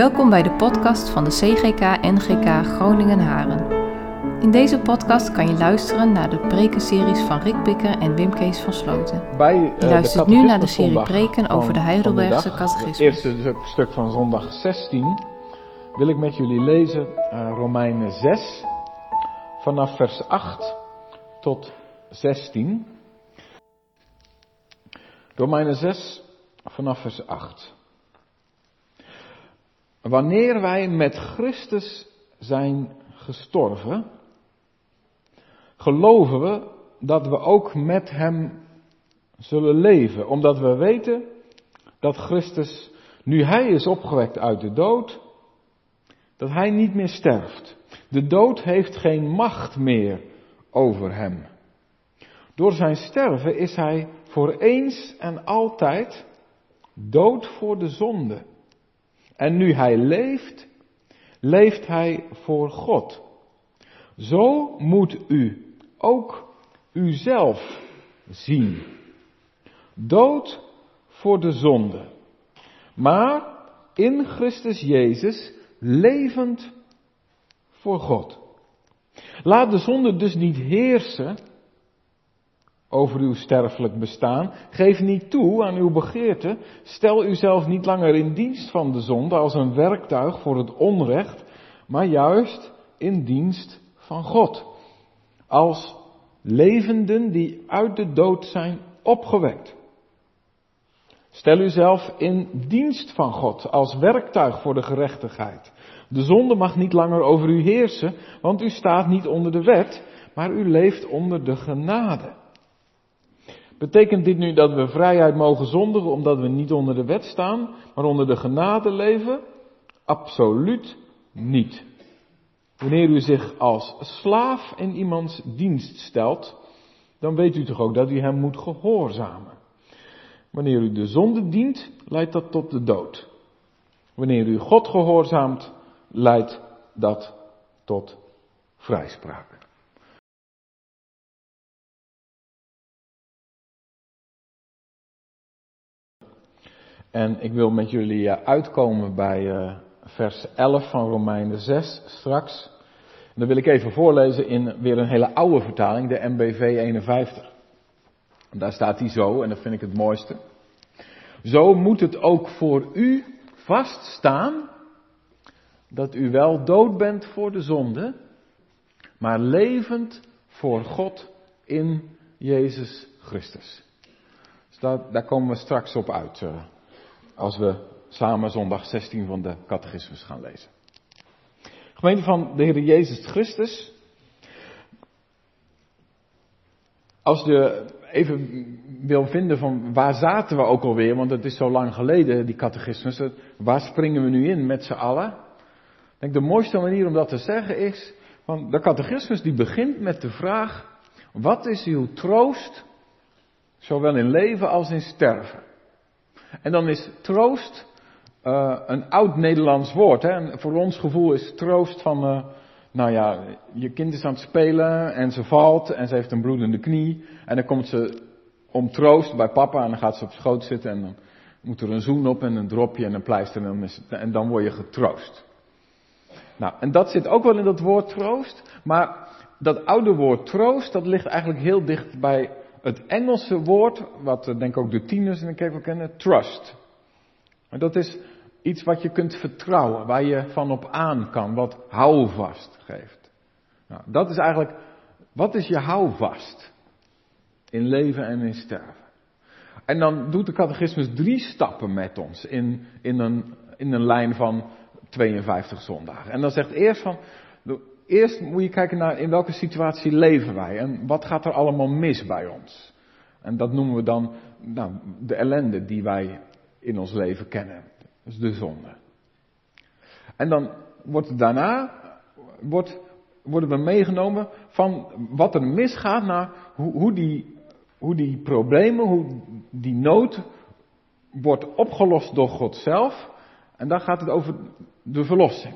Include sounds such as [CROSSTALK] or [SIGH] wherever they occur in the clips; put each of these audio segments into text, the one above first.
Welkom bij de podcast van de CGK NGK Groningen Haren. In deze podcast kan je luisteren naar de prekenseries van Rick Bikker en Wim Kees van Sloten. Bij, Je eh, luistert nu naar de serie preken over de Heidelbergse catechismus. Het eerste stuk- stuk van zondag 16 wil ik met jullie lezen eh, Romeinen 6 vanaf vers 8 tot 16. Romeinen 6 vanaf vers 8. Wanneer wij met Christus zijn gestorven, geloven we dat we ook met Hem zullen leven, omdat we weten dat Christus, nu Hij is opgewekt uit de dood, dat Hij niet meer sterft. De dood heeft geen macht meer over Hem. Door zijn sterven is Hij voor eens en altijd dood voor de zonde. En nu Hij leeft, leeft Hij voor God. Zo moet u ook uzelf zien. Dood voor de zonde. Maar in Christus Jezus levend voor God. Laat de zonde dus niet heersen over uw sterfelijk bestaan. Geef niet toe aan uw begeerte. Stel uzelf niet langer in dienst van de zonde als een werktuig voor het onrecht, maar juist in dienst van God. Als levenden die uit de dood zijn opgewekt. Stel uzelf in dienst van God als werktuig voor de gerechtigheid. De zonde mag niet langer over u heersen, want u staat niet onder de wet, maar u leeft onder de genade. Betekent dit nu dat we vrijheid mogen zondigen omdat we niet onder de wet staan, maar onder de genade leven? Absoluut niet. Wanneer u zich als slaaf in iemands dienst stelt, dan weet u toch ook dat u hem moet gehoorzamen. Wanneer u de zonde dient, leidt dat tot de dood. Wanneer u God gehoorzaamt, leidt dat tot vrijspraak. En ik wil met jullie eh, uitkomen bij eh, vers 11 van Romeinen 6 straks. En dan wil ik even voorlezen in weer een hele oude vertaling, de MBV 51. En Daar staat hij zo, en dat vind ik het mooiste. Zo moet het ook voor u vaststaan dat u wel dood bent voor de zonde, maar levend voor God in Jezus Christus. Dus daar, daar komen we straks op uit eh, als we samen zondag 16 van de catechismus gaan lezen. Gemeente van de Heer Jezus Christus. Als je even wil vinden van waar zaten we ook alweer, want het is zo lang geleden, die catechismus. Waar springen we nu in met z'n allen? Ik denk de mooiste manier om dat te zeggen is, van de catechismus die begint met de vraag, wat is uw troost, zowel in leven als in sterven? En dan is troost eh, een oud Nederlands woord. Hè? En voor ons gevoel is troost van, eh, nou ja, je kind is aan het spelen en ze valt en ze heeft een bloedende knie. En dan komt ze om troost bij papa en dan gaat ze op schoot zitten en dan moet er een zoen op en een dropje en een pleister en dan, is en dan word je getroost. Nou, en dat zit ook wel in dat woord troost, maar dat oude woord troost, dat ligt eigenlijk heel dicht bij het Engelse woord, wat eh, denk ik ook de tieners in de kerk wel kennen, trust. Dat is iets wat je kunt vertrouwen, waar je van op aan kan, wat houvast geeft. Nou, dat is eigenlijk, wat is je houvast? In leven en in sterven. En dan doet de catechismus drie stappen met ons in, in, een, in een lijn van 52 zondagen. En dan zegt eerst van, eerst moet je kijken naar in welke situatie leven wij en wat gaat er allemaal mis bij ons. En dat noemen we dan nou, de ellende die wij in ons leven kennen. Dus de zonde. En dan wordt daarna wordt, worden we meegenomen van wat er misgaat naar hoe, hoe, die, hoe die problemen, hoe die nood wordt opgelost door God zelf. En dan gaat het over de verlossing.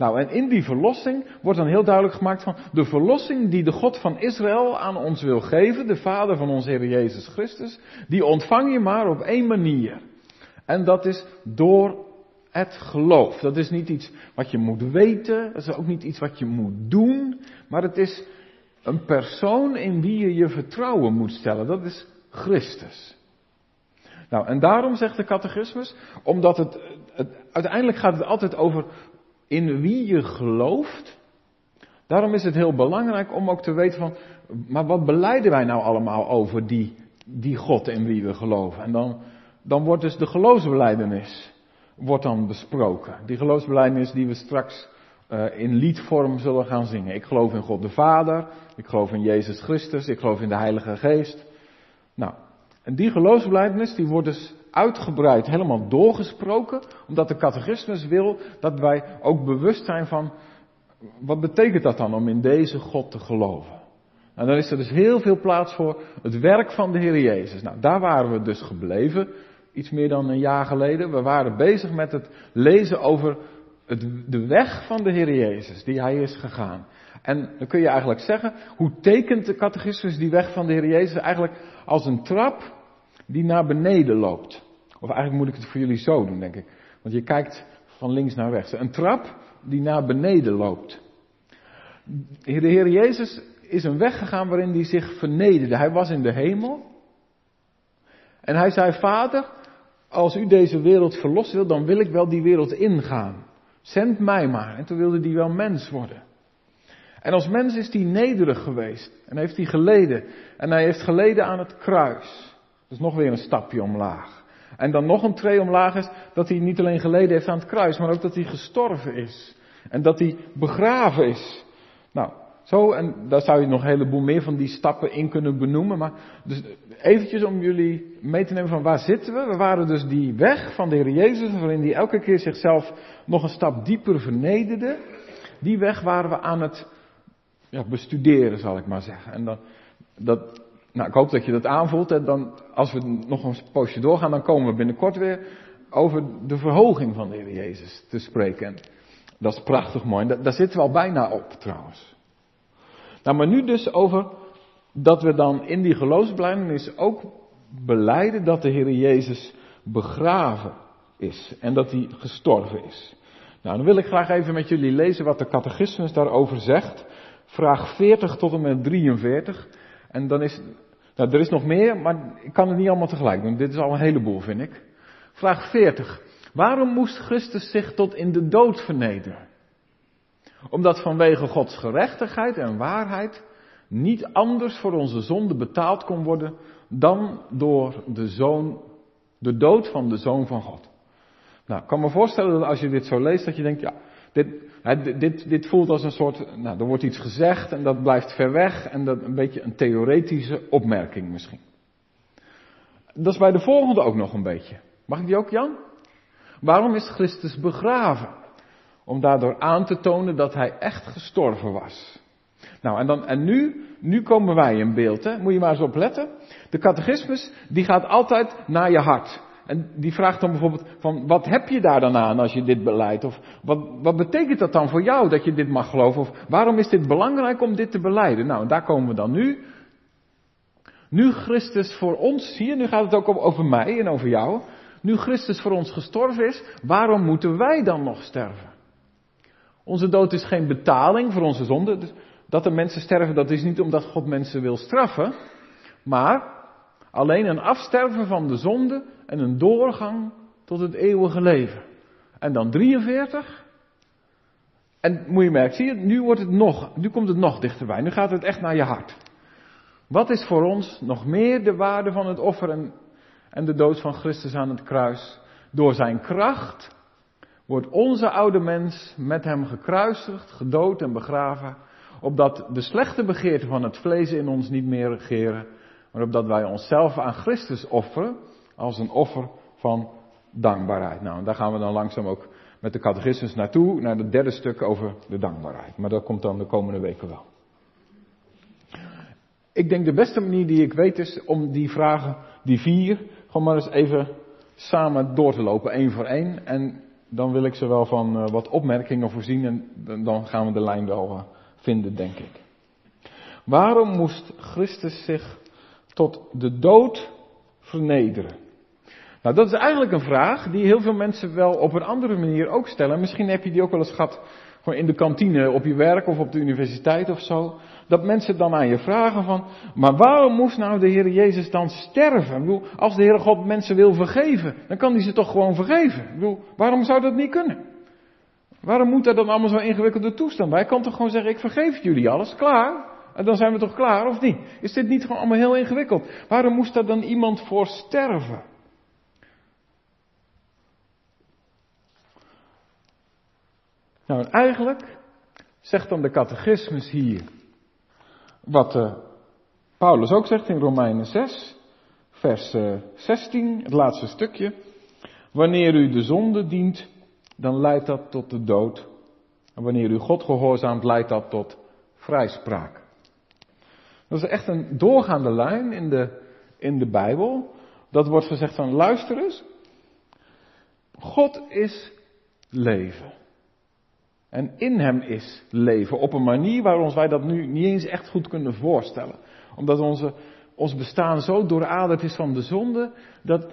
Nou, en in die verlossing wordt dan heel duidelijk gemaakt van de verlossing die de God van Israël aan ons wil geven, de Vader van onze Heer Jezus Christus, die ontvang je maar op één manier. En dat is door het geloof. Dat is niet iets wat je moet weten, dat is ook niet iets wat je moet doen, maar het is een persoon in wie je je vertrouwen moet stellen. Dat is Christus. Nou, en daarom zegt de catechismus, omdat het, het, uiteindelijk gaat het altijd over in wie je gelooft. Daarom is het heel belangrijk om ook te weten van, maar wat beleiden wij nou allemaal over die, die God in wie we geloven? En dan, dan wordt dus de geloofsbeleidenis wordt dan besproken. Die geloofsbeleidenis die we straks uh, in liedvorm zullen gaan zingen. Ik geloof in God de Vader, ik geloof in Jezus Christus, ik geloof in de Heilige Geest. Nou, en die geloofsbelijdenis die wordt dus uitgebreid helemaal doorgesproken, omdat de catechismus wil dat wij ook bewust zijn van wat betekent dat dan om in deze God te geloven. En dan is er dus heel veel plaats voor het werk van de Heer Jezus. Nou, daar waren we dus gebleven, iets meer dan een jaar geleden. We waren bezig met het lezen over het, de weg van de Heer Jezus, die Hij is gegaan. En dan kun je eigenlijk zeggen, hoe tekent de catechismus die weg van de Heer Jezus eigenlijk als een trap die naar beneden loopt. Of eigenlijk moet ik het voor jullie zo doen, denk ik. Want je kijkt van links naar rechts. Een trap die naar beneden loopt. De Heer Jezus is een weg gegaan waarin hij zich vernederde. Hij was in de hemel. En hij zei, Vader, als u deze wereld verlossen wil, dan wil ik wel die wereld ingaan. Zend mij maar. En toen wilde hij wel mens worden. En als mens is hij nederig geweest. En heeft hij geleden. En hij heeft geleden aan het kruis. Dus nog weer een stapje omlaag. En dan nog een twee omlaag is dat hij niet alleen geleden heeft aan het kruis, maar ook dat hij gestorven is. En dat hij begraven is. Nou, zo, en daar zou je nog een heleboel meer van die stappen in kunnen benoemen. Maar dus eventjes om jullie mee te nemen van waar zitten we. We waren dus die weg van de Heer Jezus, waarin hij elke keer zichzelf nog een stap dieper vernederde. Die weg waren we aan het ja, bestuderen, zal ik maar zeggen. En dan, dat, nou, ik hoop dat je dat aanvoelt. En dan, als we nog een poosje doorgaan, dan komen we binnenkort weer over de verhoging van de Heer Jezus te spreken. En dat is prachtig mooi. Daar, daar zitten we al bijna op, trouwens. Nou, maar nu dus over dat we dan in die geloofsbelijdenis ook beleiden dat de Heer Jezus begraven is en dat hij gestorven is. Nou, dan wil ik graag even met jullie lezen wat de catechismus daarover zegt. Vraag 40 tot en met 43. En dan is, nou, er is nog meer, maar ik kan het niet allemaal tegelijk doen. Dit is al een heleboel, vind ik. Vraag 40. Waarom moest Christus zich tot in de dood vernederen? Omdat vanwege Gods gerechtigheid en waarheid niet anders voor onze zonde betaald kon worden dan door de zoon, de dood van de zoon van God. Nou, ik kan me voorstellen dat als je dit zo leest, dat je denkt, ja, dit, dit, dit voelt als een soort, nou, er wordt iets gezegd en dat blijft ver weg en dat een beetje een theoretische opmerking misschien. Dat is bij de volgende ook nog een beetje. Mag ik die ook, Jan? Waarom is Christus begraven? Om daardoor aan te tonen dat hij echt gestorven was. Nou, en, dan, en nu, nu komen wij in beeld, hè? moet je maar eens opletten. De catechismus, die gaat altijd naar je hart. En die vraagt dan bijvoorbeeld van wat heb je daar dan aan als je dit beleidt? Of wat, wat betekent dat dan voor jou dat je dit mag geloven? Of waarom is dit belangrijk om dit te beleiden? Nou, daar komen we dan nu. Nu Christus voor ons, zie je, nu gaat het ook over mij en over jou. Nu Christus voor ons gestorven is, waarom moeten wij dan nog sterven? Onze dood is geen betaling voor onze zonde. Dus dat er mensen sterven, dat is niet omdat God mensen wil straffen. Maar alleen een afsterven van de zonde en een doorgang tot het eeuwige leven. En dan 43. En moet je merken, zie je, nu wordt het nog, nu komt het nog dichterbij. Nu gaat het echt naar je hart. Wat is voor ons nog meer de waarde van het offer en, en de dood van Christus aan het kruis? Door zijn kracht wordt onze oude mens met hem gekruisigd, gedood en begraven, opdat de slechte begeerten van het vlees in ons niet meer regeren, maar opdat wij onszelf aan Christus offeren als een offer van dankbaarheid. Nou, daar gaan we dan langzaam ook met de catechismus naartoe, naar het derde stuk over de dankbaarheid. Maar dat komt dan de komende weken wel. Ik denk de beste manier die ik weet is om die vragen, die vier, gewoon maar eens even samen door te lopen, één voor één. En dan wil ik ze wel van uh, wat opmerkingen voorzien en dan gaan we de lijn wel uh, vinden, denk ik. Waarom moest Christus zich tot de dood vernederen? Nou, dat is eigenlijk een vraag die heel veel mensen wel op een andere manier ook stellen. Misschien heb je die ook wel eens gehad gewoon in de kantine op je werk of op de universiteit of zo. Dat mensen dan aan je vragen van, maar waarom moest nou de Heer Jezus dan sterven? Ik bedoel, als de Heere God mensen wil vergeven, dan kan hij ze toch gewoon vergeven? Ik bedoel, waarom zou dat niet kunnen? Waarom moet er dan allemaal zo'n ingewikkelde toestand? Hij kan toch gewoon zeggen, ik vergeef jullie alles, klaar? En dan zijn we toch klaar, of niet? Is dit niet gewoon allemaal heel ingewikkeld? Waarom moest daar dan iemand voor sterven? Nou, en eigenlijk zegt dan de catechismus hier wat uh, Paulus ook zegt in Romeinen 6, vers uh, eh, 16, het laatste stukje. Wanneer u de zonde dient, dan leidt dat tot de dood. En wanneer u God gehoorzaamt, leidt dat tot vrijspraak. Dat is echt een doorgaande lijn in de, in de Bijbel. Dat wordt gezegd van luister eens. God is leven. En in hem is leven. Op een manier waarom wij dat nu niet eens echt goed kunnen voorstellen. Omdat onze, ons bestaan zo dooraderd is van de zonde. Dat,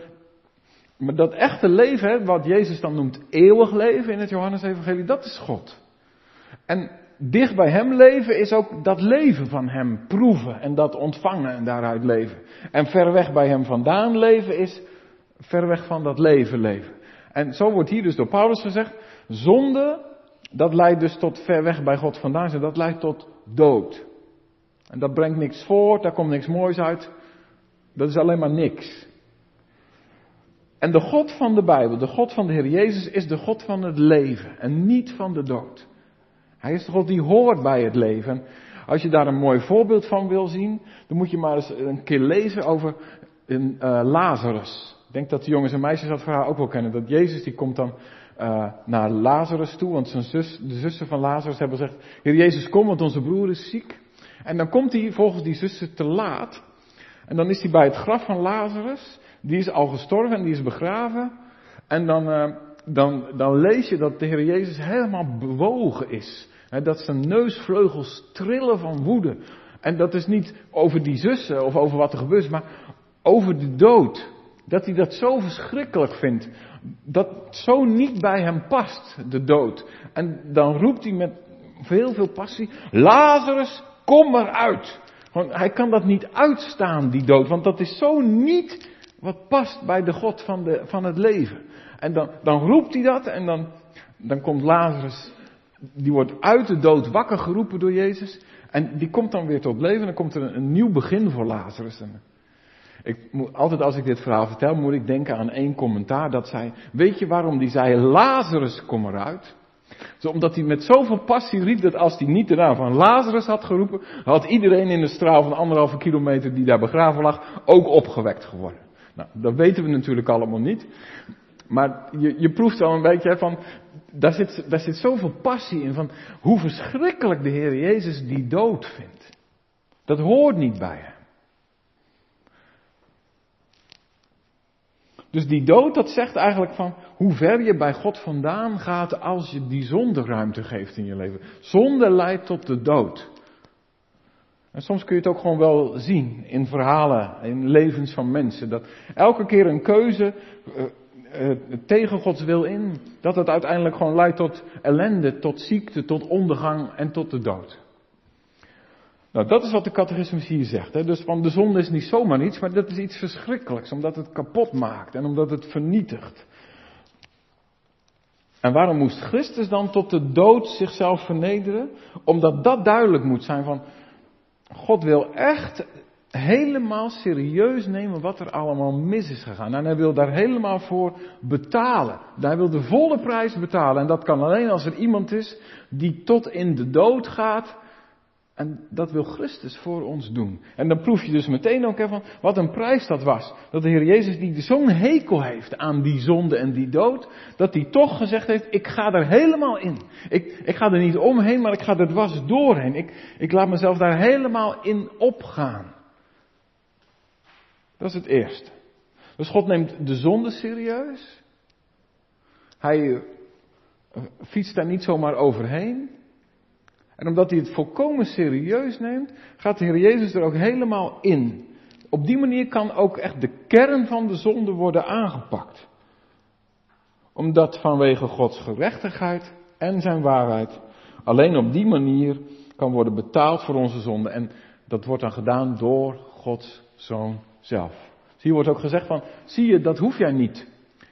maar dat echte leven, wat Jezus dan noemt eeuwig leven in het Johannes-evangelie, dat is God. En dicht bij Hem leven is ook dat leven van Hem proeven en dat ontvangen en daaruit leven. En ver weg bij Hem vandaan leven is ver weg van dat leven leven. En zo wordt hier dus door Paulus gezegd, zonde dat leidt dus tot ver weg bij God vandaan zijn. Dat leidt tot dood. En dat brengt niks voort, daar komt niks moois uit. Dat is alleen maar niks. En de God van de Bijbel, de God van de Heer Jezus, is de God van het leven en niet van de dood. Hij is de God die hoort bij het leven. Als je daar een mooi voorbeeld van wil zien, dan moet je maar eens een keer lezen over een, uh, Lazarus. Ik denk dat de jongens en meisjes dat verhaal ook wel kennen. Dat Jezus die komt dan uh, naar Lazarus toe, want zijn zus, de zussen van Lazarus hebben gezegd, Heer Jezus kom, want onze broer is ziek. En dan komt hij volgens die zussen te laat. En dan is hij bij het graf van Lazarus, die is al gestorven en die is begraven. En dan, uh, dan, dan lees je dat de Heer Jezus helemaal bewogen is. Dat zijn neusvleugels trillen van woede. En dat is niet over die zussen of over wat er gebeurt, maar over de dood. Dat hij dat zo verschrikkelijk vindt. Dat zo niet bij hem past, de dood. En dan roept hij met heel veel passie, Lazarus, kom eruit. Want hij kan dat niet uitstaan, die dood. Want dat is zo niet wat past bij de God van, de, van het leven. En dan, dan roept hij dat en dan, dan komt Lazarus, die wordt uit de dood wakker geroepen door Jezus. En die komt dan weer tot leven en dan komt er een, een nieuw begin voor Lazarus. Ik moet, altijd als ik dit verhaal vertel, moet ik denken aan één commentaar dat zei, weet je waarom die zei, Lazarus kom eruit? Zo, omdat hij met zoveel passie riep dat als hij niet de naam van Lazarus had geroepen, had iedereen in de straal van anderhalve kilometer die daar begraven lag ook opgewekt geworden. Nou, dat weten we natuurlijk allemaal niet. Maar je, je proeft wel een beetje van, daar zit, daar zit zoveel passie in van hoe verschrikkelijk de Heer Jezus die dood vindt. Dat hoort niet bij hem. Dus die dood, dat zegt eigenlijk van hoe ver je bij God vandaan gaat als je die zonde ruimte geeft in je leven. Zonde leidt tot de dood. En soms kun je het ook gewoon wel zien in verhalen, in levens van mensen. Dat elke keer een keuze uh, uh, tegen Gods wil in, dat het uiteindelijk gewoon leidt tot ellende, tot ziekte, tot ondergang en tot de dood. Nou, dat is wat de catechismus hier zegt. Hè? Dus van de zonde is niet zomaar iets, maar dat is iets verschrikkelijks, omdat het kapot maakt en omdat het vernietigt. En waarom moest Christus dan tot de dood zichzelf vernederen? Omdat dat duidelijk moet zijn van, God wil echt helemaal serieus nemen wat er allemaal mis is gegaan. En hij wil daar helemaal voor betalen. Hij wil de volle prijs betalen. En dat kan alleen als er iemand is die tot in de dood gaat en dat wil Christus voor ons doen. En dan proef je dus meteen ook van wat een prijs dat was. Dat de Heer Jezus die zo'n hekel heeft aan die zonde en die dood, dat hij toch gezegd heeft, ik ga er helemaal in. Ik, ik ga er niet omheen, maar ik ga er dwars doorheen. Ik, ik laat mezelf daar helemaal in opgaan. Dat is het eerste. Dus God neemt de zonde serieus. Hij eh, fietst daar niet zomaar overheen. En omdat hij het volkomen serieus neemt, gaat de Heer Jezus er ook helemaal in. op die manier kan ook echt de kern van de zonde worden aangepakt. Omdat vanwege Gods gerechtigheid en zijn waarheid alleen op die manier kan worden betaald voor onze zonde. En dat wordt dan gedaan door Gods Zoon zelf. Hier wordt ook gezegd van, zie je, dat hoef jij niet.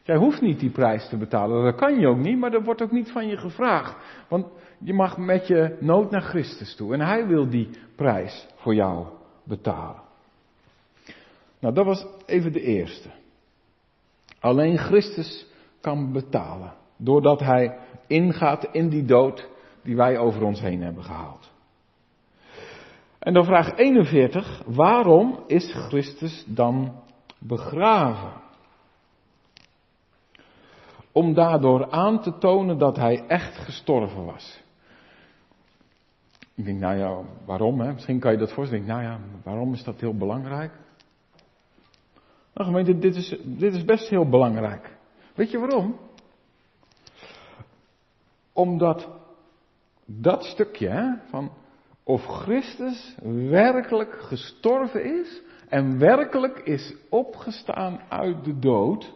Jij hoeft niet die prijs te betalen. Dat kan je ook niet, maar dat wordt ook niet van je gevraagd. Want je mag met je nood naar Christus toe. En Hij wil die prijs voor jou betalen. Nou, dat was even de eerste. Alleen Christus kan betalen. Doordat Hij ingaat in die dood die wij over ons heen hebben gehaald. En dan vraag 41. Waarom is Christus dan begraven? Om daardoor aan te tonen dat hij echt gestorven was. Ik denk, nou ja, waarom? Hè? Misschien kan je dat voorstellen. Nou ja, waarom is dat heel belangrijk? Nou gemeente, dit is, dit is best heel belangrijk. Weet je waarom? Omdat dat stukje hè, van of Christus werkelijk gestorven is en werkelijk is opgestaan uit de dood,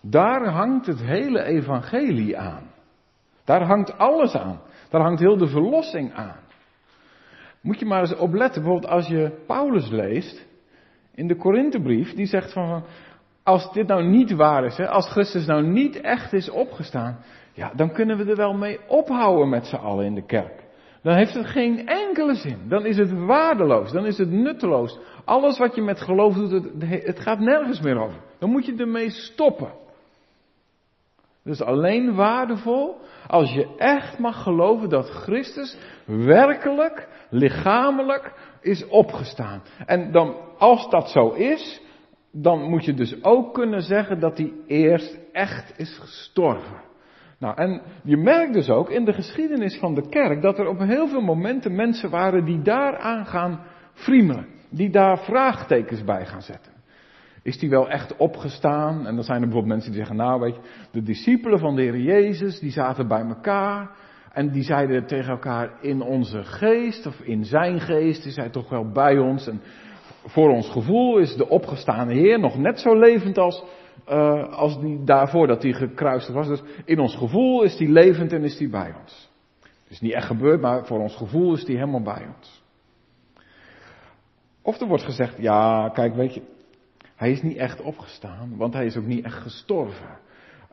daar hangt het hele evangelie aan. Daar hangt alles aan. Daar hangt heel de verlossing aan. Moet je maar eens opletten, bijvoorbeeld als je Paulus leest in de Korinthebrief, die zegt van, als dit nou niet waar is, hè, als Christus nou niet echt is opgestaan, ja, dan kunnen we er wel mee ophouden met z'n allen in de kerk. Dan heeft het geen enkele zin. Dan is het waardeloos. Dan is het nutteloos. Alles wat je met geloof doet, het, het gaat nergens meer over. Dan moet je ermee stoppen. Dus alleen waardevol als je echt mag geloven dat Christus werkelijk, lichamelijk is opgestaan. En dan, als dat zo is, dan moet je dus ook kunnen zeggen dat hij eerst echt is gestorven. Nou, en je merkt dus ook in de geschiedenis van de kerk dat er op heel veel momenten mensen waren die daaraan gaan friemelen. Die daar vraagtekens bij gaan zetten. Is die wel echt opgestaan? En dan zijn er bijvoorbeeld mensen die zeggen, nou weet je, de discipelen van de Heer Jezus, die zaten bij elkaar. En die zeiden tegen elkaar, in onze geest, of in zijn geest, is hij toch wel bij ons. En voor ons gevoel is de opgestane Heer nog net zo levend als, uh, als die daarvoor dat hij gekruist was. Dus in ons gevoel is hij levend en is hij bij ons. Het is niet echt gebeurd, maar voor ons gevoel is hij helemaal bij ons. Of er wordt gezegd, ja, kijk, weet je, hij is niet echt opgestaan, want hij is ook niet echt gestorven.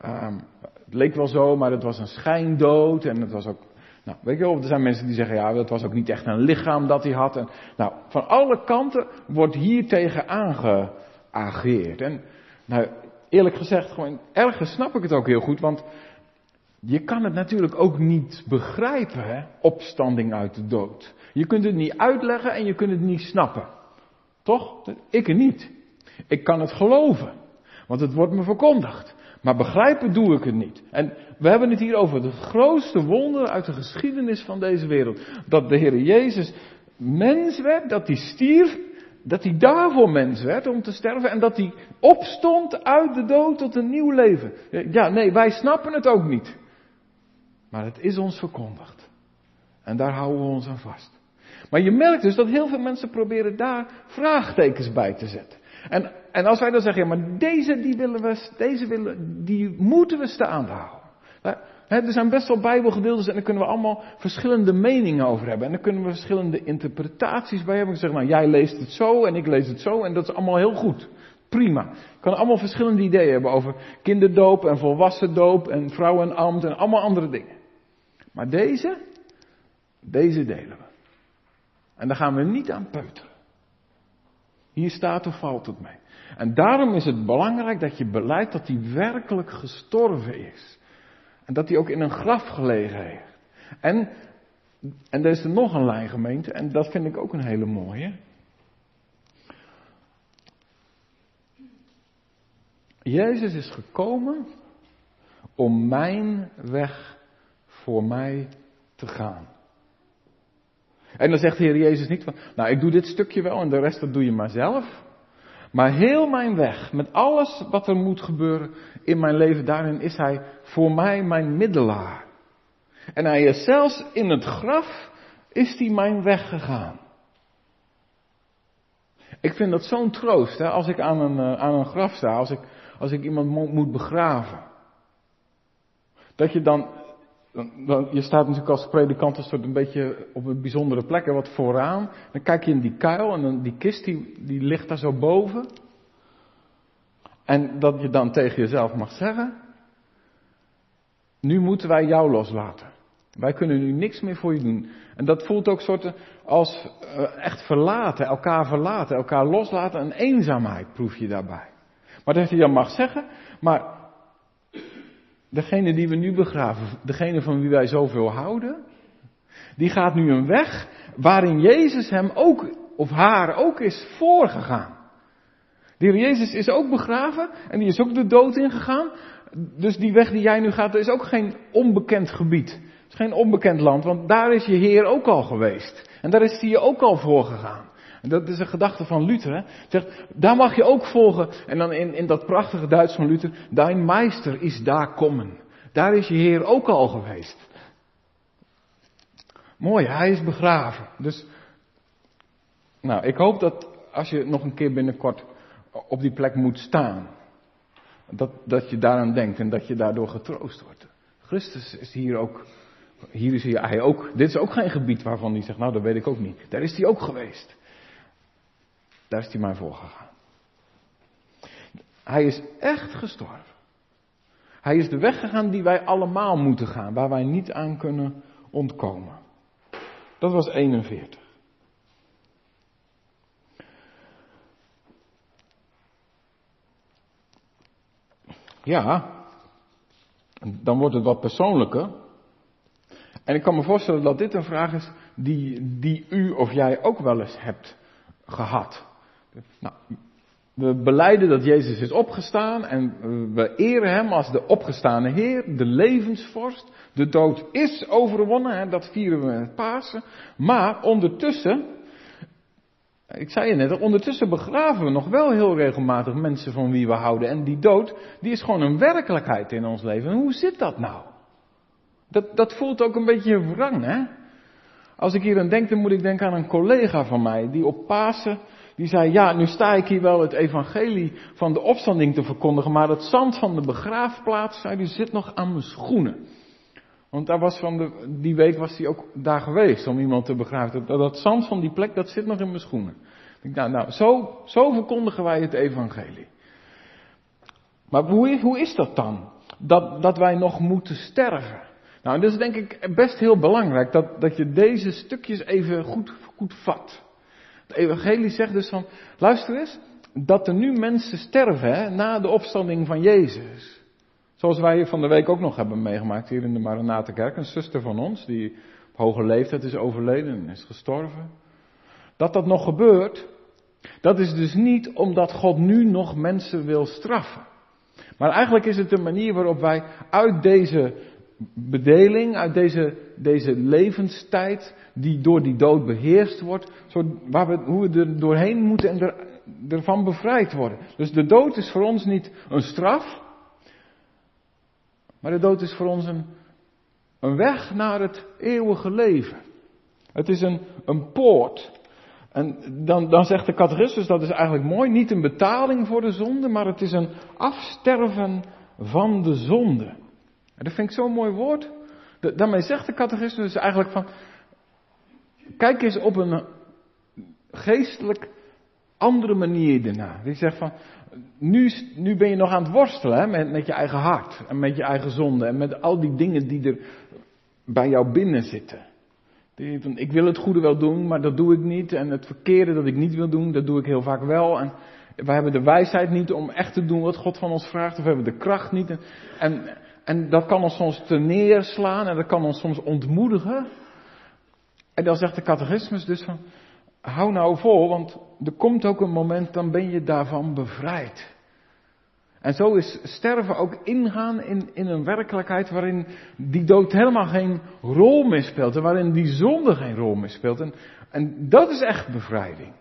Um, het leek wel zo, maar het was een schijndood en het was ook nou, weet je wel, er zijn mensen die zeggen, ja, dat was ook niet echt een lichaam dat hij had. En, nou, van alle kanten wordt hier tegen aangeageerd. En, nou, eerlijk gezegd, gewoon, ergens snap ik het ook heel goed, want je kan het natuurlijk ook niet begrijpen, hè, opstanding uit de dood. Je kunt het niet uitleggen en je kunt het niet snappen. Toch? Ik niet. Ik kan het geloven, want het wordt me verkondigd. Maar begrijpen doe ik het niet. En we hebben het hier over het grootste wonder uit de geschiedenis van deze wereld. Dat de Heer Jezus mens werd, dat hij stierf, dat hij daarvoor mens werd om te sterven en dat hij opstond uit de dood tot een nieuw leven. Ja, nee, wij snappen het ook niet. Maar het is ons verkondigd. En daar houden we ons aan vast. Maar je merkt dus dat heel veel mensen proberen daar vraagtekens bij te zetten. En, en als wij dan zeggen, ja, maar deze, die willen we, deze willen, die moeten we staande houden. er zijn best wel bijbelgedeeltes en daar kunnen we allemaal verschillende meningen over hebben. En daar kunnen we verschillende interpretaties bij hebben. Ik zeg, nou, jij leest het zo en ik lees het zo en dat is allemaal heel goed. Prima. Je kan allemaal verschillende ideeën hebben over kinderdoop en volwassen doop en vrouwenambt en allemaal andere dingen. Maar deze, deze delen we. En daar gaan we niet aan peuteren. Hier staat of valt het mee. En daarom is het belangrijk dat je beleidt dat hij werkelijk gestorven is. En dat hij ook in een graf gelegen heeft. En, en er is er nog een lijn gemeente, en dat vind ik ook een hele mooie. Jezus is gekomen om mijn weg voor mij te gaan. En dan zegt de Heer Jezus niet van, nou ik doe dit stukje wel en de rest dat doe je maar zelf. Maar heel mijn weg, met alles wat er moet gebeuren in mijn leven, daarin is Hij voor mij mijn middelaar. En Hij is zelfs in het graf, is Hij mijn weg gegaan. Ik vind dat zo'n troost, hè, als ik aan een, uh, aan een graf sta, als ik, als ik iemand mo moet begraven. Dat je dan, je staat natuurlijk als predikant een soort een beetje op een bijzondere plek, hè, wat vooraan. Dan kijk je in die kuil en dan die kist die, die ligt daar zo boven. En dat je dan tegen jezelf mag zeggen, nu moeten wij jou loslaten. Wij kunnen nu niks meer voor je doen. En dat voelt ook soort als uh, echt verlaten, elkaar verlaten, elkaar loslaten. Een eenzaamheid proef je daarbij. Maar dat je dan mag zeggen, maar degene die we nu begraven, degene van wie wij zoveel houden, die gaat nu een weg waarin Jezus hem ook, of haar ook is voorgegaan. De heer Jezus is ook begraven en die is ook de dood ingegaan. Dus die weg die jij nu gaat, is ook geen onbekend gebied. Het is geen onbekend land, want daar is je Heer ook al geweest. En daar is hij je ook al voor gegaan. En dat is een gedachte van Luther. Hè? Zegt, daar mag je ook volgen. En dan in, in dat prachtige Duits van Luther. Dein Meister is daar komen. Daar is je Heer ook al geweest. Mooi, hij is begraven. Dus, nou, ik hoop dat als je nog een keer binnenkort op die plek moet staan. Dat, dat je daaraan denkt en dat je daardoor getroost wordt. Christus is hier ook, hier is hij ook, dit is ook geen gebied waarvan hij zegt, nou dat weet ik ook niet. Daar is hij ook geweest. Daar is hij maar voor gegaan. Hij is echt gestorven. Hij is de weg gegaan die wij allemaal moeten gaan, waar wij niet aan kunnen ontkomen. Dat was 41. Ja, dan wordt het wat persoonlijker. En ik kan me voorstellen dat dit een vraag is die, die u of jij ook wel eens hebt gehad. Nou, we beleiden dat Jezus is opgestaan en we eren Hem als de opgestane Heer, de levensvorst. De dood is overwonnen, hè, dat vieren we met Pasen. Maar ondertussen ik zei je net, ondertussen begraven we nog wel heel regelmatig mensen van wie we houden. En die dood, die is gewoon een werkelijkheid in ons leven. En hoe zit dat nou? Dat, dat voelt ook een beetje wrang, hè? Als ik hier aan denk, dan moet ik denken aan een collega van mij, die op Pasen, die zei, ja, nu sta ik hier wel het evangelie van de opstanding te verkondigen, maar het zand van de begraafplaats, zei die, zit nog aan mijn schoenen. Want daar was van de, die week was hij ook daar geweest om iemand te begraven. Dat, dat zand van die plek, dat zit nog in mijn schoenen. Ik nou, nou zo, zo verkondigen wij het evangelie. Maar hoe, hoe is dat dan? Dat, dat wij nog moeten sterven. Nou, dat is denk ik best heel belangrijk, dat, dat je deze stukjes even goed, goed vat. Het evangelie zegt dus van, luister eens, dat er nu mensen sterven hè, na de opstanding van Jezus. Zoals wij van de week ook nog hebben meegemaakt hier in de Maranatenkerk. Een zuster van ons die op hoge leeftijd is overleden en is gestorven. Dat dat nog gebeurt, dat is dus niet omdat God nu nog mensen wil straffen. Maar eigenlijk is het een manier waarop wij uit deze bedeling, uit deze, deze levenstijd die door die dood beheerst wordt, waar we, hoe we er doorheen moeten en er, ervan bevrijd worden. Dus de dood is voor ons niet een straf, maar de dood is voor ons een, een weg naar het eeuwige leven. Het is een, een poort. En dan, dan zegt de catechismus, dat is eigenlijk mooi, niet een betaling voor de zonde, maar het is een afsterven van de zonde. En dat vind ik zo'n mooi woord. daarmee zegt de catechismus eigenlijk van, kijk eens op een geestelijk andere manier ernaar. Die zegt van, nu, nu ben je nog aan het worstelen met, met je eigen hart en met je eigen zonde en met al die dingen die er bij jou binnen zitten. Ik wil het goede wel doen, maar dat doe ik niet. En het verkeerde dat ik niet wil doen, dat doe ik heel vaak wel. En we hebben de wijsheid niet om echt te doen wat God van ons vraagt. Of we hebben de kracht niet. En, en dat kan ons soms te neerslaan en dat kan ons soms ontmoedigen. En dan zegt de catechismus dus van, hou nou vol, want er komt ook een moment, dan ben je daarvan bevrijd. En zo is sterven ook ingaan in, in een werkelijkheid waarin die dood helemaal geen rol meer speelt. En waarin die zonde geen rol meer speelt. En, en dat is echt bevrijding.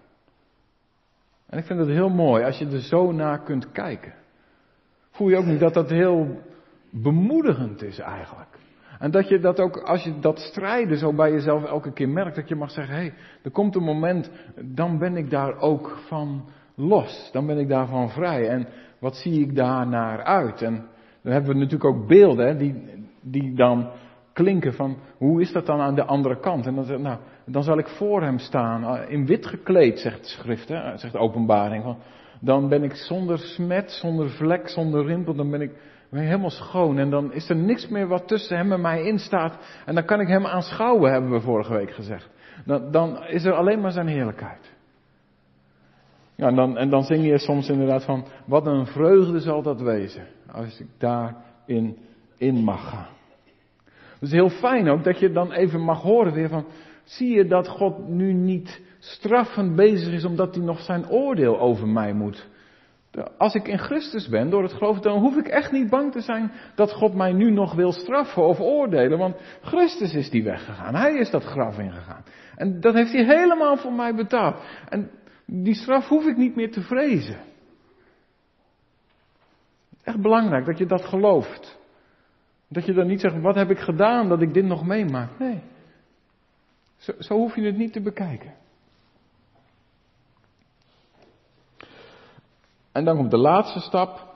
En ik vind het heel mooi als je er zo naar kunt kijken. Voel je ook niet dat dat heel bemoedigend is eigenlijk? En dat je dat ook, als je dat strijden zo bij jezelf elke keer merkt, dat je mag zeggen, hé, hey, er komt een moment, dan ben ik daar ook van los. Dan ben ik daarvan vrij. En wat zie ik daar naar uit? En dan hebben we natuurlijk ook beelden, hè, die, die dan klinken van, hoe is dat dan aan de andere kant? En dan zeg nou, dan zal ik voor hem staan, eh, in wit gekleed, zegt de schrift, hè, zegt openbaring. Van, dan ben ik zonder smet, zonder vlek, zonder rimpel, dan ben ik ben helemaal schoon. En dan is er niks meer wat tussen hem en mij in staat. En dan kan ik hem aanschouwen, hebben we vorige week gezegd. Dan, dan is er alleen maar zijn heerlijkheid. Ja, en dan, en dan zing je soms inderdaad van, wat een vreugde zal dat wezen, als ik daarin in mag gaan. Is heel fijn ook dat je dan even mag horen weer van, zie je dat God nu niet straffend bezig is omdat hij nog zijn oordeel over mij moet als ik in Christus ben, door het geloof, dan hoef ik echt niet bang te zijn dat God mij nu nog wil straffen of oordelen. Want Christus is die weggegaan. Hij is dat graf ingegaan. En dat heeft hij helemaal voor mij betaald. En die straf hoef ik niet meer te vrezen. Echt belangrijk dat je dat gelooft. Dat je dan niet zegt, wat heb ik gedaan dat ik dit nog meemaak? Nee. Zo, zo hoef je het niet te bekijken. En dan komt de laatste stap.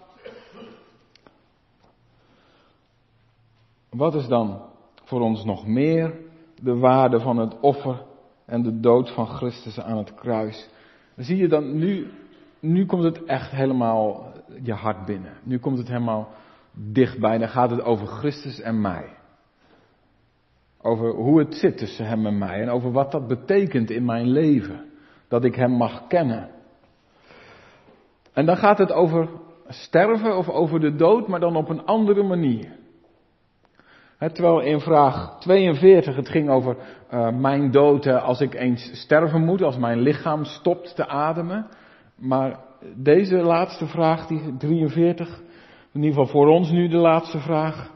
Wat is dan voor ons nog meer de waarde van het offer en de dood van Christus aan het kruis? Zie je dan nu, nu komt het echt helemaal je hart binnen. Nu komt het helemaal dichtbij. Dan gaat het over Christus en mij. Over hoe het zit tussen hem en mij en over wat dat betekent in mijn leven. Dat ik hem mag kennen. En dan gaat het over sterven of over de dood, maar dan op een andere manier. terwijl in vraag 42 het ging over uh, mijn dood als ik eens sterven moet, als mijn lichaam stopt te ademen. Maar deze laatste vraag, die 43, in ieder geval voor ons nu de laatste vraag,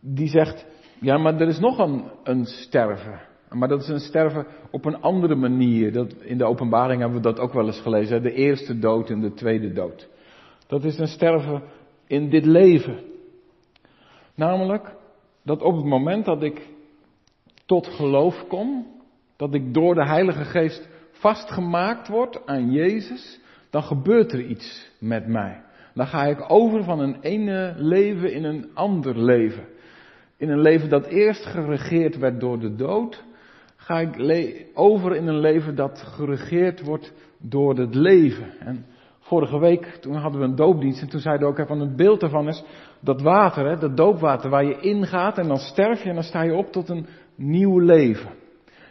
die zegt, ja maar er is nog een, een sterven. Maar dat is een sterven op een andere manier. Dat, in de openbaring hebben we dat ook wel eens gelezen. De eerste dood en de tweede dood. Dat is een sterven in dit leven. Namelijk dat op het moment dat ik tot geloof kom, dat ik door de Heilige Geest vastgemaakt word aan Jezus, dan gebeurt er iets met mij. Dan ga ik over van een ene leven in een ander leven. In een leven dat eerst geregeerd werd door de dood, ga ik over in een leven dat geregeerd wordt door het leven. En vorige week, toen hadden we een doopdienst en toen zeiden we ook, van het beeld daarvan is dat water, hè, dat doopwater waar je ingaat en dan sterf je en dan sta je op tot een nieuw leven.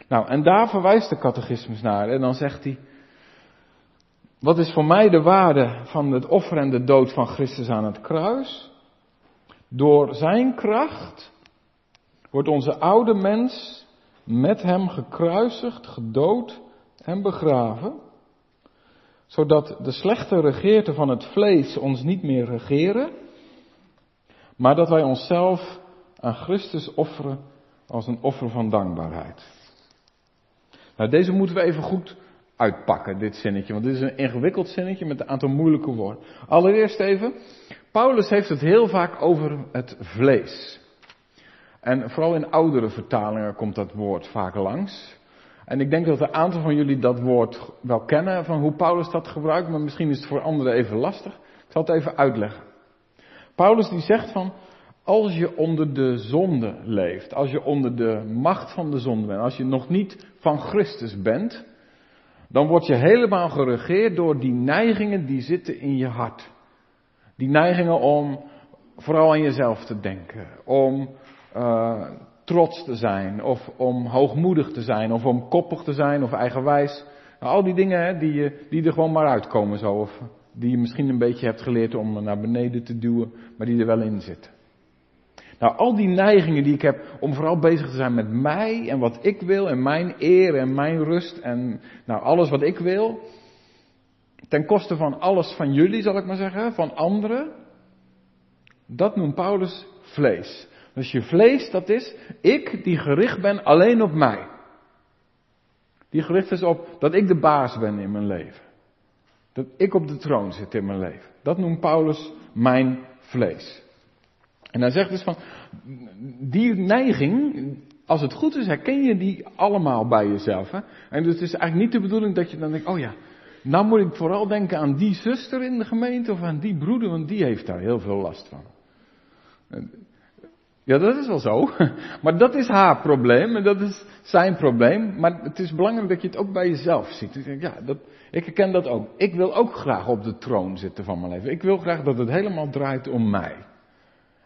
Nou, en daar verwijst de catechismus naar en dan zegt hij, wat is voor mij de waarde van het offer en de dood van Christus aan het kruis? Door zijn kracht wordt onze oude mens met hem gekruisigd, gedood en begraven, zodat de slechte regeerte van het vlees ons niet meer regeren, maar dat wij onszelf aan Christus offeren als een offer van dankbaarheid. Nou, deze moeten we even goed uitpakken, dit zinnetje, want dit is een ingewikkeld zinnetje met een aantal moeilijke woorden. Allereerst even, Paulus heeft het heel vaak over het vlees. En vooral in oudere vertalingen komt dat woord vaak langs. En ik denk dat een aantal van jullie dat woord wel kennen van hoe Paulus dat gebruikt, maar misschien is het voor anderen even lastig. Ik zal het even uitleggen. Paulus die zegt van, als je onder de zonde leeft, als je onder de macht van de zonde bent, als je nog niet van Christus bent, dan word je helemaal geregeerd door die neigingen die zitten in je hart. Die neigingen om vooral aan jezelf te denken, om uh, trots te zijn, of om hoogmoedig te zijn, of om koppig te zijn, of eigenwijs. Nou, al die dingen hè, die, je, die er gewoon maar uitkomen zo, of die je misschien een beetje hebt geleerd om naar beneden te duwen, maar die er wel in zitten. Nou, al die neigingen die ik heb om vooral bezig te zijn met mij en wat ik wil en mijn eer en mijn rust en nou alles wat ik wil, ten koste van alles van jullie zal ik maar zeggen, van anderen, dat noemt Paulus vlees. Dus je vlees, dat is ik die gericht ben alleen op mij. Die gericht is op dat ik de baas ben in mijn leven. Dat ik op de troon zit in mijn leven. Dat noemt Paulus mijn vlees. En hij zegt dus van, die neiging, als het goed is, herken je die allemaal bij jezelf. Hè? En dus het is eigenlijk niet de bedoeling dat je dan denkt, oh ja, nou moet ik vooral denken aan die zuster in de gemeente of aan die broeder, want die heeft daar heel veel last van. Ja, dat is wel zo. [LAUGHS] Maar dat is haar probleem en dat is zijn probleem. Maar het is belangrijk dat je het ook bij jezelf ziet. Ja, dat, ik herken dat ook. Ik wil ook graag op de troon zitten van mijn leven. Ik wil graag dat het helemaal draait om mij.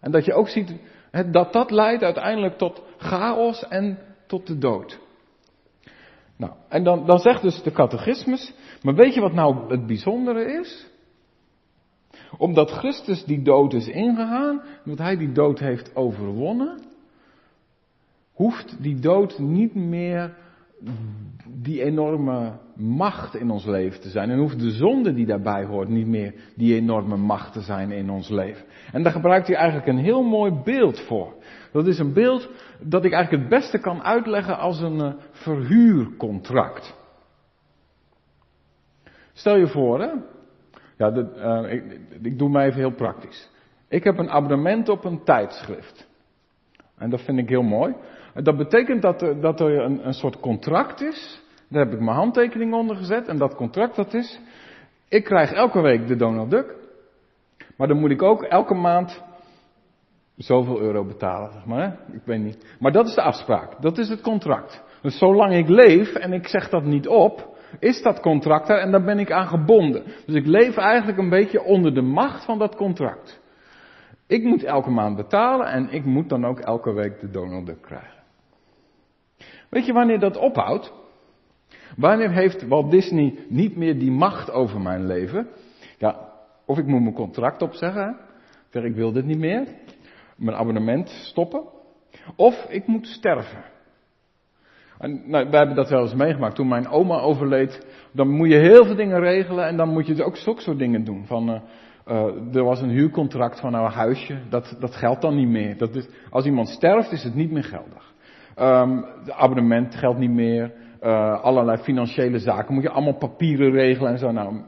En dat je ook ziet dat dat leidt uiteindelijk tot chaos en tot de dood. Nou, en dan, dan zegt dus de catechismus, maar weet je wat nou het bijzondere is? Omdat Christus die dood is ingegaan, omdat hij die dood heeft overwonnen, hoeft die dood niet meer die enorme macht in ons leven te zijn. En hoeft de zonde die daarbij hoort niet meer die enorme macht te zijn in ons leven. En daar gebruikt hij eigenlijk een heel mooi beeld voor. Dat is een beeld dat ik eigenlijk het beste kan uitleggen als een uh, verhuurcontract. Stel je voor, hè? Ja, uh, ik, ik doe mij even heel praktisch. Ik heb een abonnement op een tijdschrift. En dat vind ik heel mooi. Dat betekent dat er, dat er een, een soort contract is. Daar heb ik mijn handtekening onder gezet. En dat contract dat is. Ik krijg elke week de Donald Duck. Maar dan moet ik ook elke maand zoveel euro betalen, zeg maar. Hè? Ik weet niet. Maar dat is de afspraak. Dat is het contract. Dus zolang ik leef en ik zeg dat niet op, is dat contract er en daar ben ik aan gebonden. Dus ik leef eigenlijk een beetje onder de macht van dat contract. Ik moet elke maand betalen en ik moet dan ook elke week de Donald Duck krijgen. Weet je wanneer dat ophoudt? Wanneer heeft Walt Disney niet meer die macht over mijn leven? Ja, of ik moet mijn contract opzeggen. Zeg, ik wil dit niet meer. Mijn abonnement stoppen. Of ik moet sterven. En, nou, wij hebben dat wel eens meegemaakt. Toen mijn oma overleed, dan moet je heel veel dingen regelen en dan moet je ook zulke dingen doen. Van, uh, uh, er was een huurcontract van een huisje, dat, dat geldt dan niet meer. Dat is, als iemand sterft is het niet meer geldig. Um, de abonnement geldt niet meer. Uh, allerlei financiële zaken moet je allemaal papieren regelen en zo. Nou,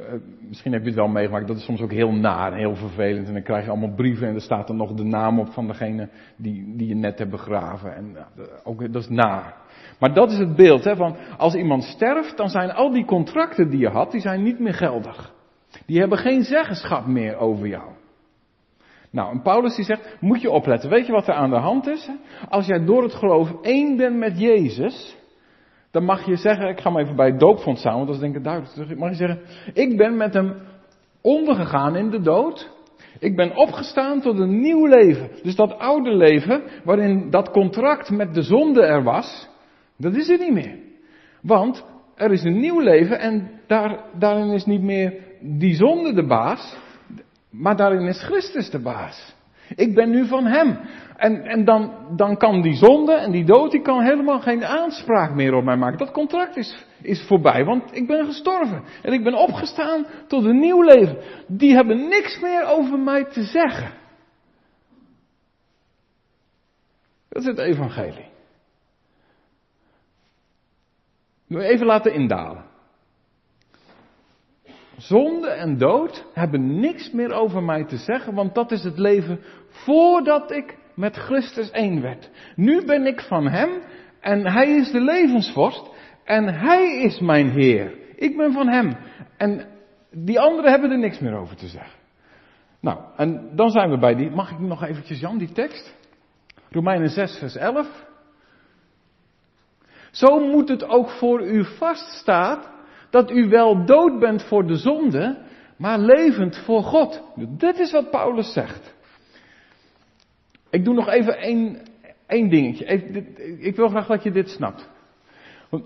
uh, misschien heb je het wel meegemaakt, dat is soms ook heel naar heel vervelend. En dan krijg je allemaal brieven en er staat dan nog de naam op van degene die, die je net hebt begraven. En uh, ook, dat is naar. Maar dat is het beeld, hè, van als iemand sterft, dan zijn al die contracten die je had, die zijn niet meer geldig. Die hebben geen zeggenschap meer over jou. Nou, en Paulus die zegt, moet je opletten. Weet je wat er aan de hand is? Als jij door het geloof één bent met Jezus, dan mag je zeggen, ik ga maar even bij het doopfonds samen, want dat is denk ik duidelijk. Mag je zeggen, ik ben met hem ondergegaan in de dood. Ik ben opgestaan tot een nieuw leven. Dus dat oude leven, waarin dat contract met de zonde er was, dat is er niet meer. Want er is een nieuw leven en daar, daarin is niet meer die zonde de baas, maar daarin is Christus de baas. Ik ben nu van Hem. En, en dan, dan kan die zonde en die dood, die kan helemaal geen aanspraak meer op mij maken. Dat contract is, is voorbij, want ik ben gestorven. En ik ben opgestaan tot een nieuw leven. Die hebben niks meer over mij te zeggen. Dat is het evangelie. Even laten indalen. Zonde en dood hebben niks meer over mij te zeggen, want dat is het leven voordat ik met Christus één werd. Nu ben ik van Hem en Hij is de levensvorst en Hij is mijn Heer. Ik ben van Hem. En die anderen hebben er niks meer over te zeggen. Nou, en dan zijn we bij die, mag ik nog eventjes Jan, die tekst? Romeinen 6, vers 11. Zo moet het ook voor u vaststaan dat u wel dood bent voor de zonde, maar levend voor God. Dit is wat Paulus zegt. Ik doe nog even één, één dingetje. ik wil graag dat je dit snapt. Want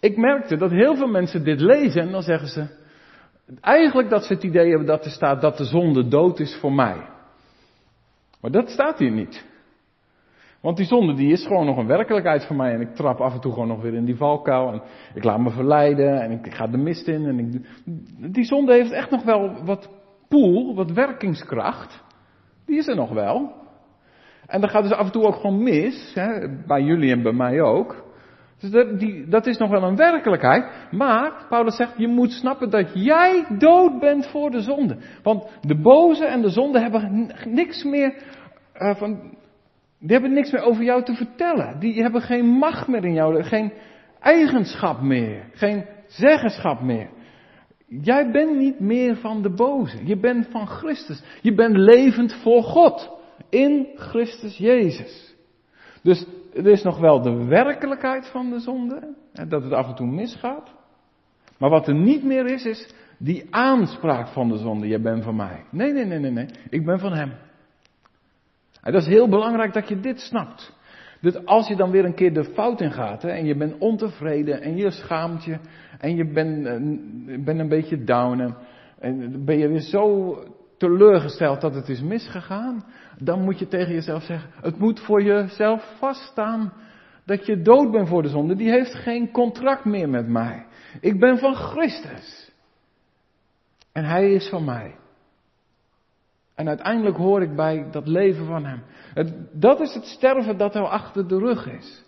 ik merkte dat heel veel mensen dit lezen en dan zeggen ze, eigenlijk dat ze het idee hebben dat er staat dat de zonde dood is voor mij. Maar dat staat hier niet. Want die zonde die is gewoon nog een werkelijkheid voor mij. En ik trap af en toe gewoon nog weer in die valkuil. En ik laat me verleiden. En ik ga de mist in. En ik, die zonde heeft echt nog wel wat poel, wat werkingskracht. Die is er nog wel. En dat gaat dus af en toe ook gewoon mis. Hè, bij jullie en bij mij ook. Dus dat, die, dat is nog wel een werkelijkheid. Maar, Paulus zegt, je moet snappen dat jij dood bent voor de zonde. Want de boze en de zonde hebben niks meer uh, van, die hebben niks meer over jou te vertellen. Die hebben geen macht meer in jou, geen eigenschap meer, geen zeggenschap meer. Jij bent niet meer van de boze. Je bent van Christus. Je bent levend voor God. In Christus Jezus. Dus er is nog wel de werkelijkheid van de zonde. Dat het af en toe misgaat. Maar wat er niet meer is, is die aanspraak van de zonde. Je bent van mij. Nee, nee, nee, nee, nee. Ik ben van hem. En dat is heel belangrijk dat je dit snapt. Dus als je dan weer een keer de fout in gaat hè, en je bent ontevreden en je schaamt je en je bent, bent een beetje down en, en ben je weer zo teleurgesteld dat het is misgegaan, dan moet je tegen jezelf zeggen, het moet voor jezelf vaststaan dat je dood bent voor de zonde. Die heeft geen contract meer met mij. Ik ben van Christus. En hij is van mij. En uiteindelijk hoor ik bij dat leven van hem. Dat is het sterven dat al achter de rug is.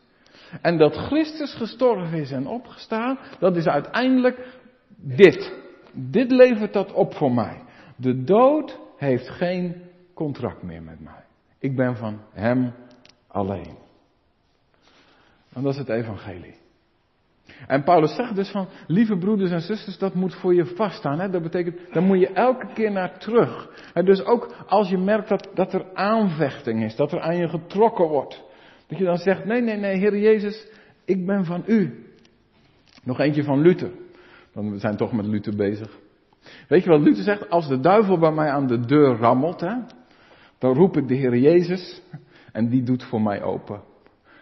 En dat Christus gestorven is en opgestaan, dat is uiteindelijk dit. Dit levert dat op voor mij. De dood heeft geen contract meer met mij. Ik ben van hem alleen. En dat is het evangelie. En Paulus zegt dus van, lieve broeders en zusters, dat moet voor je vaststaan. Hè? Dat betekent, daar moet je elke keer naar terug. En dus ook als je merkt dat, dat er aanvechting is, dat er aan je getrokken wordt. Dat je dan zegt, nee, nee, nee, Heer Jezus, ik ben van u. Nog eentje van Luther. We zijn toch met Luther bezig. Weet je wat Luther zegt? Als de duivel bij mij aan de deur rammelt, hè, dan roep ik de Heer Jezus en die doet voor mij open.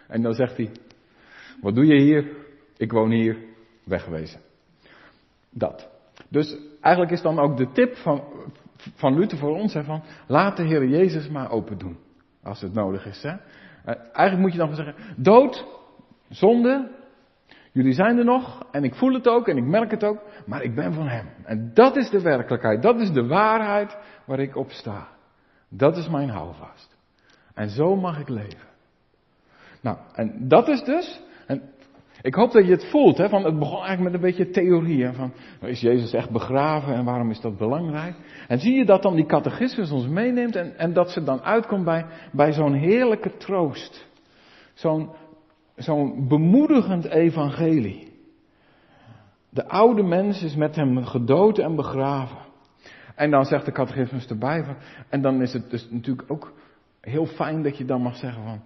En dan zegt hij, wat doe je hier? Ik woon hier, wegwezen. Dat. Dus eigenlijk is dan ook de tip van, van Luther voor ons, hè, van laat de Heer Jezus maar open doen. Als het nodig is. Hè. Eh, eigenlijk moet je dan zeggen, dood, zonde, jullie zijn er nog en ik voel het ook en ik merk het ook, maar ik ben van Hem. En dat is de werkelijkheid, dat is de waarheid waar ik op sta. Dat is mijn houvast. En zo mag ik leven. Nou, en dat is dus, en ik hoop dat je het voelt, hè, van het begon eigenlijk met een beetje theorie. Hè, van, is Jezus echt begraven en waarom is dat belangrijk? En zie je dat dan die catechismus ons meeneemt en, en dat ze dan uitkomt bij, bij zo'n heerlijke troost. Zo'n zo'n bemoedigend evangelie. De oude mens is met hem gedood en begraven. En dan zegt de catechismus erbij van, en dan is het dus natuurlijk ook heel fijn dat je dan mag zeggen van,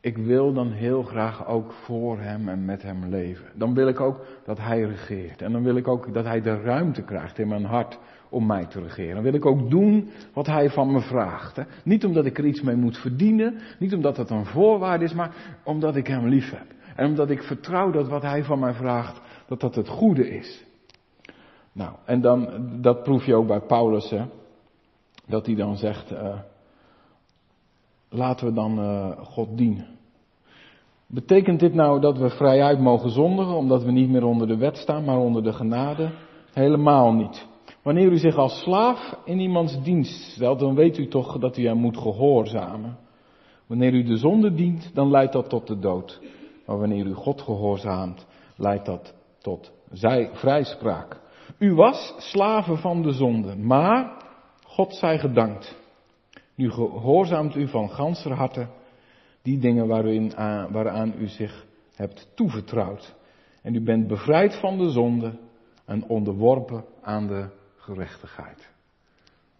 ik wil dan heel graag ook voor hem en met hem leven. Dan wil ik ook dat hij regeert. En dan wil ik ook dat hij de ruimte krijgt in mijn hart om mij te regeren. Wil ik ook doen wat hij van me vraagt. Hè. Niet omdat ik er iets mee moet verdienen, niet omdat dat een voorwaarde is, maar omdat ik hem lief heb. En omdat ik vertrouw dat wat hij van mij vraagt, dat dat het goede is. Nou, en dan, dat proef je ook bij Paulus, hè. Dat hij dan zegt, uh, laten we dan uh, God dienen. Betekent dit nou dat we vrijuit mogen zondigen omdat we niet meer onder de wet staan, maar onder de genade? Helemaal niet. Wanneer u zich als slaaf in iemands dienst stelt, dan weet u toch dat u hem moet gehoorzamen. Wanneer u de zonde dient, dan leidt dat tot de dood. Maar wanneer u God gehoorzaamt, leidt dat tot zij vrijspraak. U was slaven van de zonde, maar God zij gedankt. Nu gehoorzaamt u van ganser harte die dingen waarin, waaraan u zich hebt toevertrouwd. En u bent bevrijd van de zonde en onderworpen aan de gerechtigheid.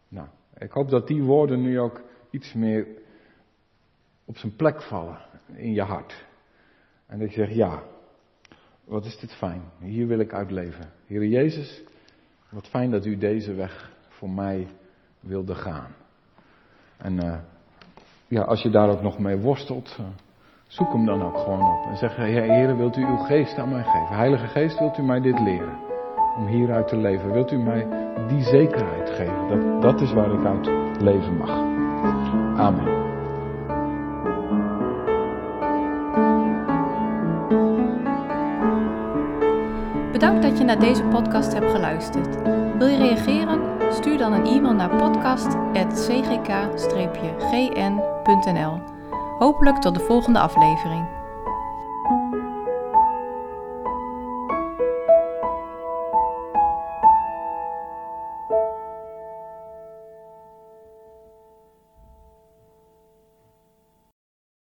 Nou, ik hoop dat die woorden nu ook iets meer op zijn plek vallen in je hart. En dat je zegt, ja, wat is dit fijn. Hier wil ik uit leven. Heer Jezus, wat fijn dat u deze weg voor mij wilde gaan. En uh, ja, als je daar ook nog mee worstelt, uh, zoek hem dan ook gewoon op. En zeg, Heer, wilt u uw geest aan mij geven? Heilige Geest, wilt u mij dit leren? Om hieruit te leven. Wilt u mij die zekerheid geven? Dat, dat is waar ik uit leven mag. Amen. Bedankt dat je naar deze podcast hebt geluisterd. Wil je reageren? Stuur dan een e-mail naar podcast.cgk-gn.nl. Hopelijk tot de volgende aflevering.